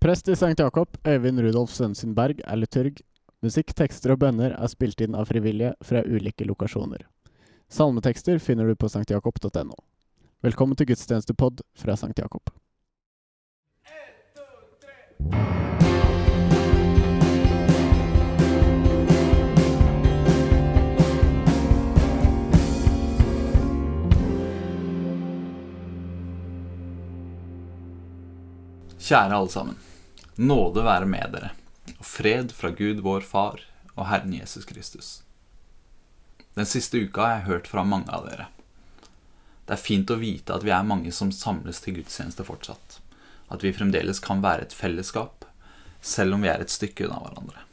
Prest i St. Jakob, Øyvind Rudolf Sønsen Berg, er liturg. Musikk, tekster og bønner er spilt inn av frivillige fra ulike lokasjoner. Salmetekster finner du på sanktjakob.no. Velkommen til gudstjenestepod fra St. Jakob. Kjære alle sammen. Nåde være med dere, og fred fra Gud vår Far og Herren Jesus Kristus. Den siste uka har jeg hørt fra mange av dere. Det er fint å vite at vi er mange som samles til gudstjeneste fortsatt. At vi fremdeles kan være et fellesskap, selv om vi er et stykke unna hverandre.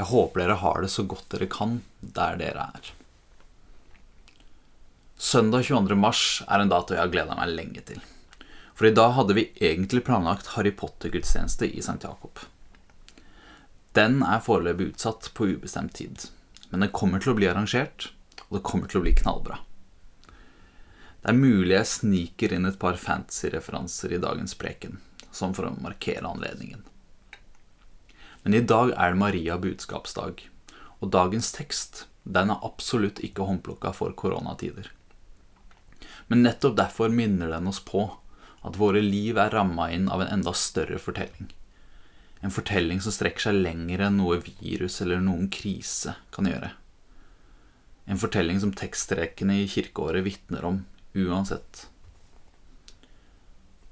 Jeg håper dere har det så godt dere kan der dere er. Søndag 22. mars er en dato jeg har gleda meg lenge til. For i dag hadde vi egentlig planlagt Harry Potter-gudstjeneste i St. Jakob. Den er foreløpig utsatt på ubestemt tid, men den kommer til å bli arrangert, og det kommer til å bli knallbra. Det er mulig jeg sniker inn et par fantasy-referanser i dagens preken, som for å markere anledningen. Men i dag er det Maria budskapsdag, og dagens tekst den er absolutt ikke håndplukka for koronatider. Men nettopp derfor minner den oss på at våre liv er ramma inn av en enda større fortelling. En fortelling som strekker seg lenger enn noe virus eller noen krise kan gjøre. En fortelling som tekststrekene i kirkeåret vitner om, uansett.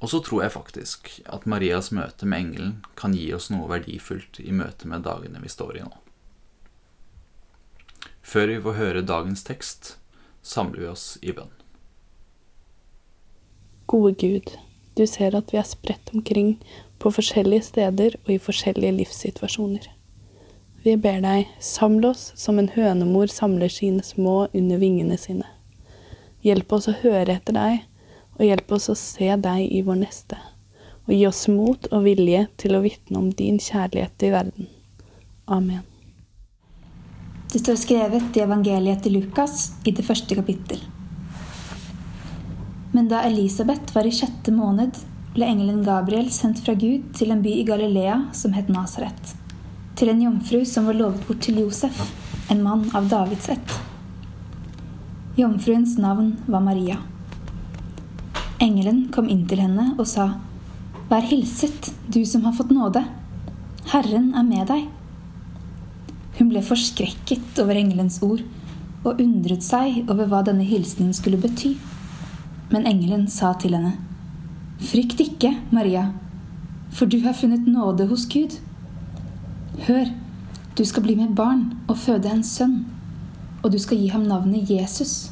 Og så tror jeg faktisk at Marias møte med engelen kan gi oss noe verdifullt i møte med dagene vi står i nå. Før vi får høre dagens tekst, samler vi oss i bønn. Gode Gud, du ser at vi er spredt omkring på forskjellige steder og i forskjellige livssituasjoner. Vi ber deg, samle oss som en hønemor samler sine små under vingene sine. Hjelp oss å høre etter deg, og hjelp oss å se deg i vår neste. Og gi oss mot og vilje til å vitne om din kjærlighet i verden. Amen. Det står skrevet i evangeliet til Lukas i det første kapittel. Men da Elisabeth var i sjette måned, ble engelen Gabriel sendt fra Gud til en by i Galilea som het Nasaret, til en jomfru som var lovet bort til Josef, en mann av Davids ett. Jomfruens navn var Maria. Engelen kom inn til henne og sa, Vær hilset, du som har fått nåde. Herren er med deg. Hun ble forskrekket over engelens ord og undret seg over hva denne hilsenen skulle bety. Men engelen sa til henne, Frykt ikke, Maria, for du har funnet nåde hos Gud. Hør, du skal bli med barn og føde en sønn, og du skal gi ham navnet Jesus.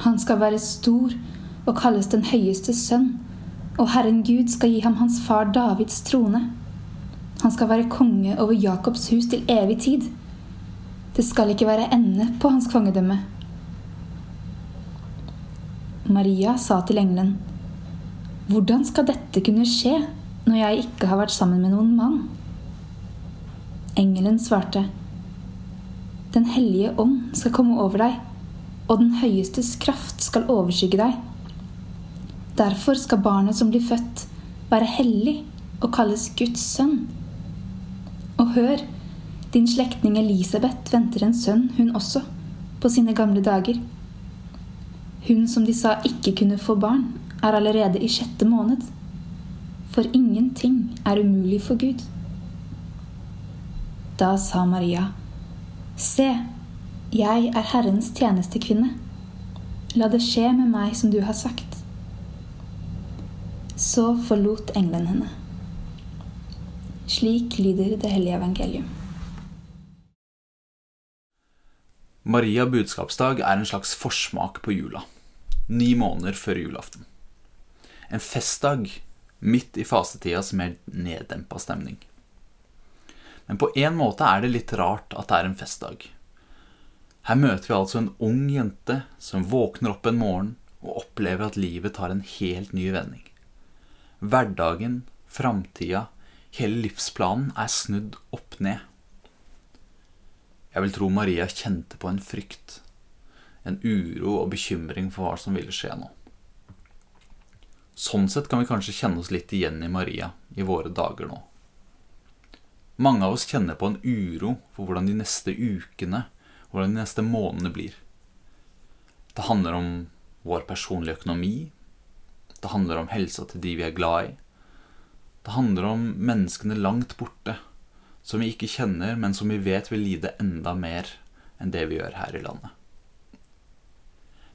Han skal være stor og kalles den høyeste sønn, og Herren Gud skal gi ham hans far Davids trone. Han skal være konge over Jakobs hus til evig tid. Det skal ikke være ende på hans kongedømme. Maria sa til engelen, Hvordan skal dette kunne skje når jeg ikke har vært sammen med noen mann? Engelen svarte, Den hellige ånd skal komme over deg, og den høyestes kraft skal overskygge deg. Derfor skal barnet som blir født, være hellig og kalles Guds sønn. Og hør, din slektning Elisabeth venter en sønn, hun også, på sine gamle dager. Hun som de sa ikke kunne få barn, er allerede i sjette måned. For ingenting er umulig for Gud. Da sa Maria, Se, jeg er Herrens tjenestekvinne. La det skje med meg som du har sagt. Så forlot engelen henne. Slik lyder det hellige evangelium. Maria budskapsdag er en slags forsmak på jula. Ni måneder før julaften. En festdag midt i fasetidas mer neddempa stemning. Men på en måte er det litt rart at det er en festdag. Her møter vi altså en ung jente som våkner opp en morgen og opplever at livet tar en helt ny vending. Hverdagen, framtida, hele livsplanen er snudd opp ned. Jeg vil tro Maria kjente på en frykt, en uro og bekymring for hva som ville skje nå. Sånn sett kan vi kanskje kjenne oss litt igjen i Maria i våre dager nå. Mange av oss kjenner på en uro for hvordan de neste ukene, hvordan de neste månedene blir. Det handler om vår personlige økonomi. Det handler om helsa til de vi er glad i. Det handler om menneskene langt borte, som vi ikke kjenner, men som vi vet vil lide enda mer enn det vi gjør her i landet.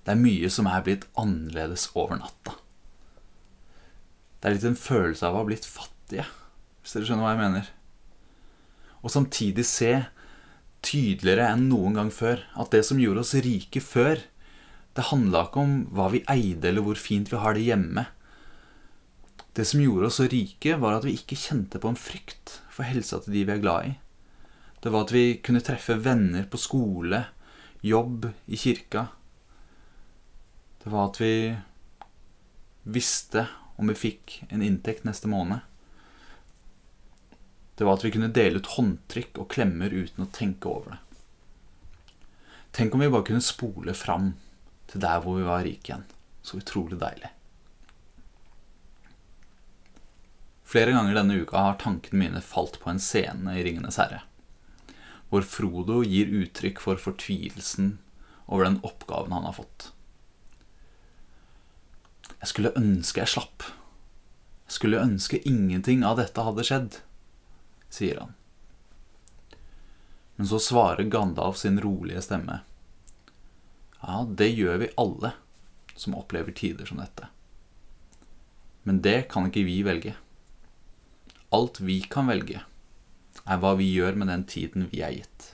Det er mye som er blitt annerledes over natta. Det er litt en følelse av å ha blitt fattige, hvis dere skjønner hva jeg mener. Og samtidig se tydeligere enn noen gang før at det som gjorde oss rike før, det handla ikke om hva vi eide eller hvor fint vi har det hjemme. Det som gjorde oss så rike, var at vi ikke kjente på en frykt for helsa til de vi er glad i. Det var at vi kunne treffe venner på skole, jobb, i kirka. Det var at vi visste om vi fikk en inntekt neste måned. Det var at vi kunne dele ut håndtrykk og klemmer uten å tenke over det. Tenk om vi bare kunne spole fram til der hvor vi var rike igjen. Så utrolig deilig. Flere ganger denne uka har tankene mine falt på en scene i Ringenes herre, hvor Frodo gir uttrykk for fortvilelsen over den oppgaven han har fått. Jeg skulle ønske jeg slapp. Jeg skulle ønske ingenting av dette hadde skjedd, sier han. Men så svarer Gandalf sin rolige stemme. Ja, det gjør vi alle som opplever tider som dette. Men det kan ikke vi velge. Alt vi kan velge, er hva vi gjør med den tiden vi er gitt.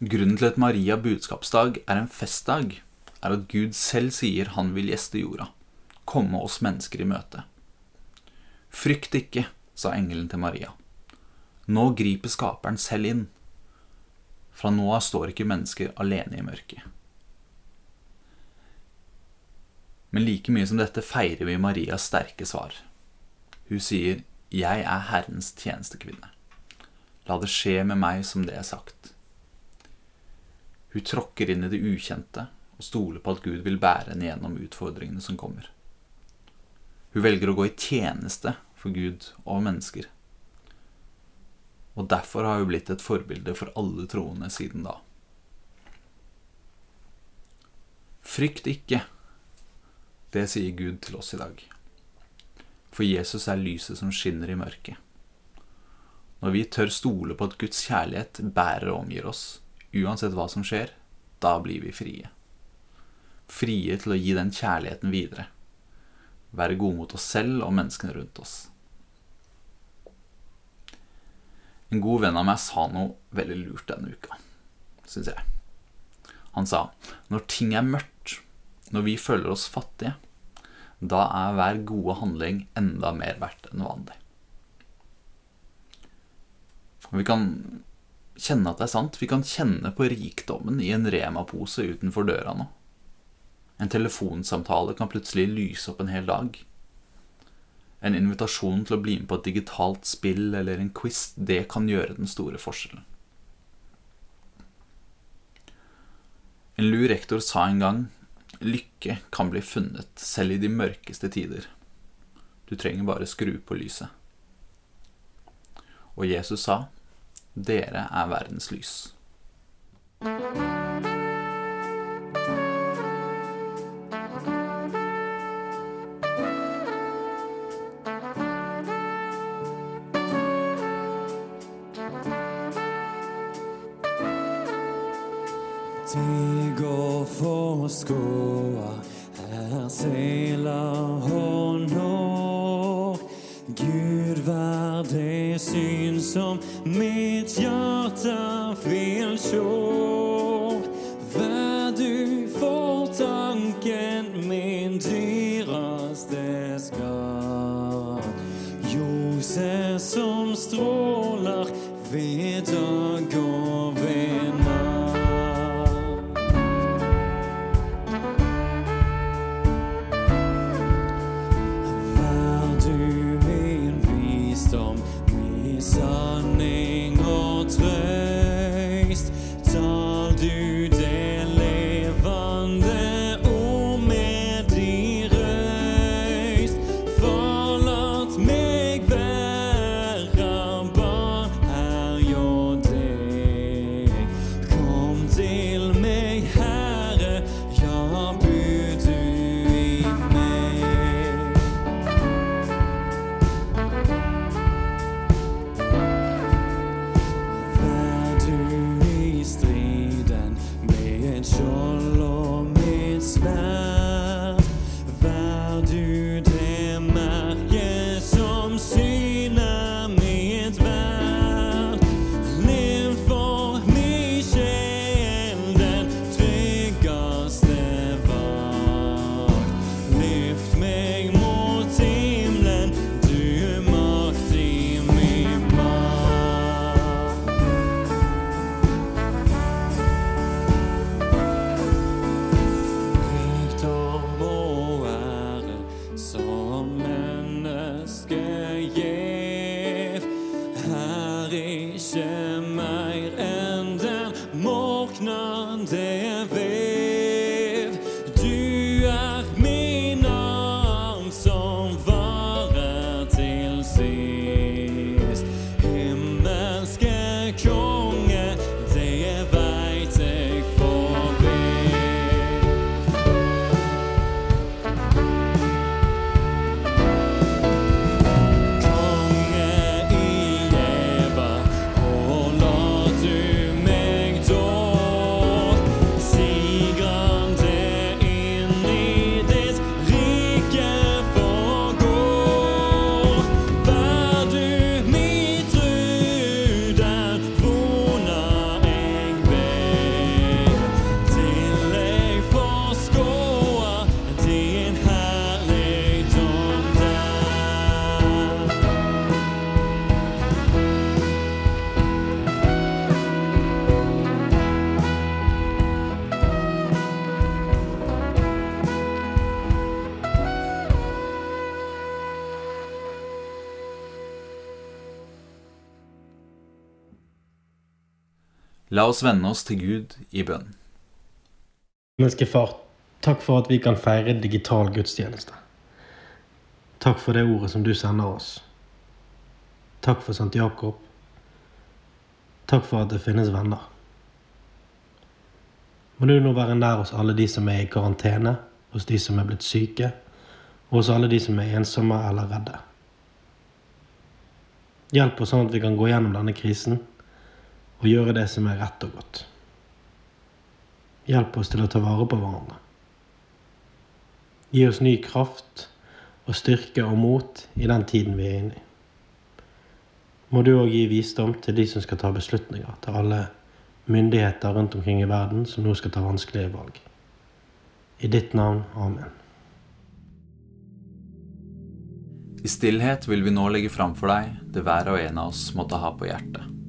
Grunnen til at Maria budskapsdag er en festdag, er at Gud selv sier han vil gjeste jorda, komme oss mennesker i møte. Frykt ikke, sa engelen til Maria. Nå griper Skaperen selv inn. Fra nå av står ikke mennesker alene i mørket. Men like mye som dette feirer vi Marias sterke svar. Hun sier 'Jeg er Herrens tjenestekvinne'. La det skje med meg som det er sagt. Hun tråkker inn i det ukjente og stoler på at Gud vil bære henne gjennom utfordringene som kommer. Hun velger å gå i tjeneste for Gud og mennesker. Og derfor har hun blitt et forbilde for alle troende siden da. Frykt ikke, det sier Gud til oss i dag. For Jesus er lyset som skinner i mørket. Når vi tør stole på at Guds kjærlighet bærer og omgir oss, uansett hva som skjer, da blir vi frie. Frie til å gi den kjærligheten videre. Være gode mot oss selv og menneskene rundt oss. En god venn av meg sa noe veldig lurt denne uka, syns jeg. Han sa når ting er mørkt, når vi føler oss fattige, da er hver gode handling enda mer verdt enn vanlig. Vi kan kjenne at det er sant. Vi kan kjenne på rikdommen i en Rema-pose utenfor døra nå. En telefonsamtale kan plutselig lyse opp en hel dag. En invitasjon til å bli med på et digitalt spill eller en quiz, det kan gjøre den store forskjellen. En lur rektor sa en gang Lykke kan bli funnet selv i de mørkeste tider. Du trenger bare skru på lyset. Og Jesus sa, Dere er verdens lys. For skåa, her seiler honor. Gud vær det syn som mitt hjerte vil sjå. Vær du for tanken min dyreste skatt. Ljoset som stråler ved dag none to ever. La oss vende oss til Gud i bønn. Menneske far, takk for at vi kan feire digital gudstjeneste. Takk for det ordet som du sender oss. Takk for Sankt Jakob. Takk for at det finnes venner. Må du nå være nær hos alle de som er i karantene, hos de som er blitt syke, og hos alle de som er ensomme eller redde. Hjelp oss sånn at vi kan gå gjennom denne krisen og gjøre det som er rett og godt. Hjelp oss til å ta vare på hverandre. Gi oss ny kraft og styrke og mot i den tiden vi er inne i. Må du òg gi visdom til de som skal ta beslutninger, til alle myndigheter rundt omkring i verden som nå skal ta vanskelige valg. I ditt navn. Amen. I stillhet vil vi nå legge fram for deg det hver og en av oss måtte ha på hjertet.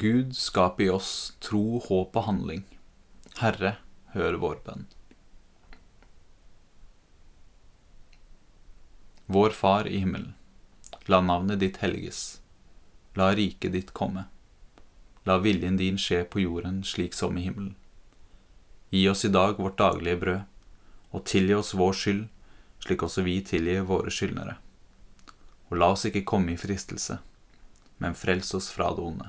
Gud, skap i oss tro, håp og handling. Herre, hør vår bønn. Vår Far i himmelen. La navnet ditt helliges. La riket ditt komme. La viljen din skje på jorden slik som i himmelen. Gi oss i dag vårt daglige brød, og tilgi oss vår skyld, slik også vi tilgir våre skyldnere. Og la oss ikke komme i fristelse, men frels oss fra det onde.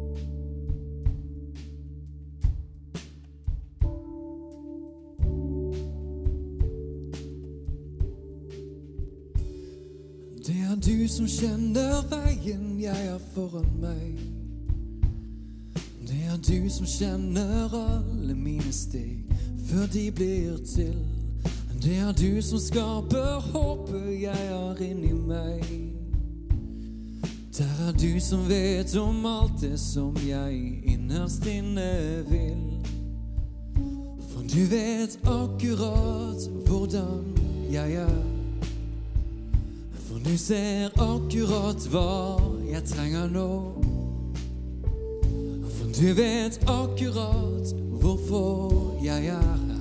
Du som kjenner veien jeg har foran meg. Det er du som kjenner alle mine steg før de blir til. Det er du som skaper håpet jeg har inni meg. Der er du som vet om alt det som jeg innerst inne vil. For du vet akkurat hvordan jeg er. For du ser akkurat hva jeg trenger nå. For du vet akkurat hvorfor jeg er her.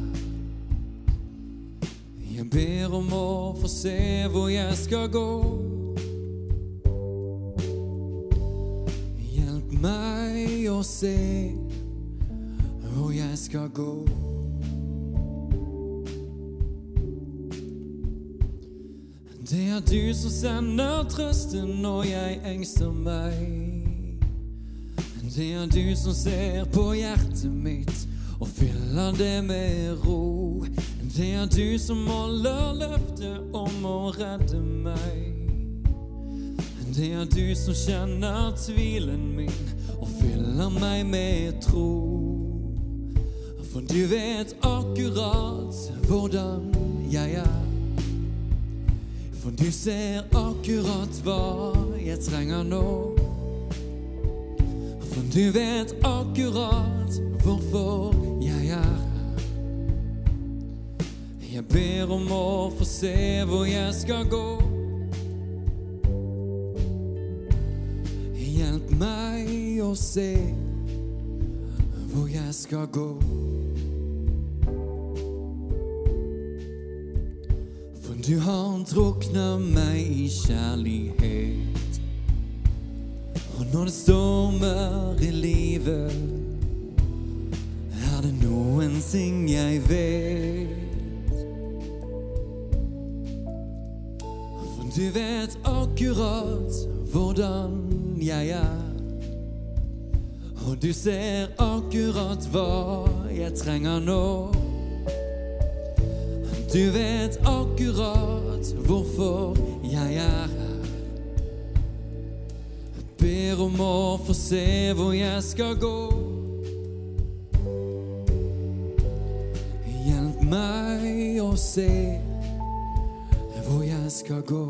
Jeg ber om å få se hvor jeg skal gå. Hjelp meg å se hvor jeg skal gå. Det er du som sender trøsten når jeg engster meg. Det er du som ser på hjertet mitt og fyller det med ro. Det er du som holder løftet om å redde meg. Det er du som kjenner tvilen min og fyller meg med tro. For du vet akkurat hvordan jeg er. For du ser akkurat hva jeg trenger nå. For du vet akkurat hvorfor jeg er her. Jeg ber om å få se hvor jeg skal gå. Hjelp meg å se hvor jeg skal gå. Du har drukna meg i kjærlighet. Og når det stormer i livet, er det noen ting jeg vet. For du vet akkurat hvordan jeg er. Og du ser akkurat hva jeg trenger nå. Du vet akkurat hvorfor jeg er her. ber om å få se hvor jeg skal gå. Hjelp meg å se hvor jeg skal gå.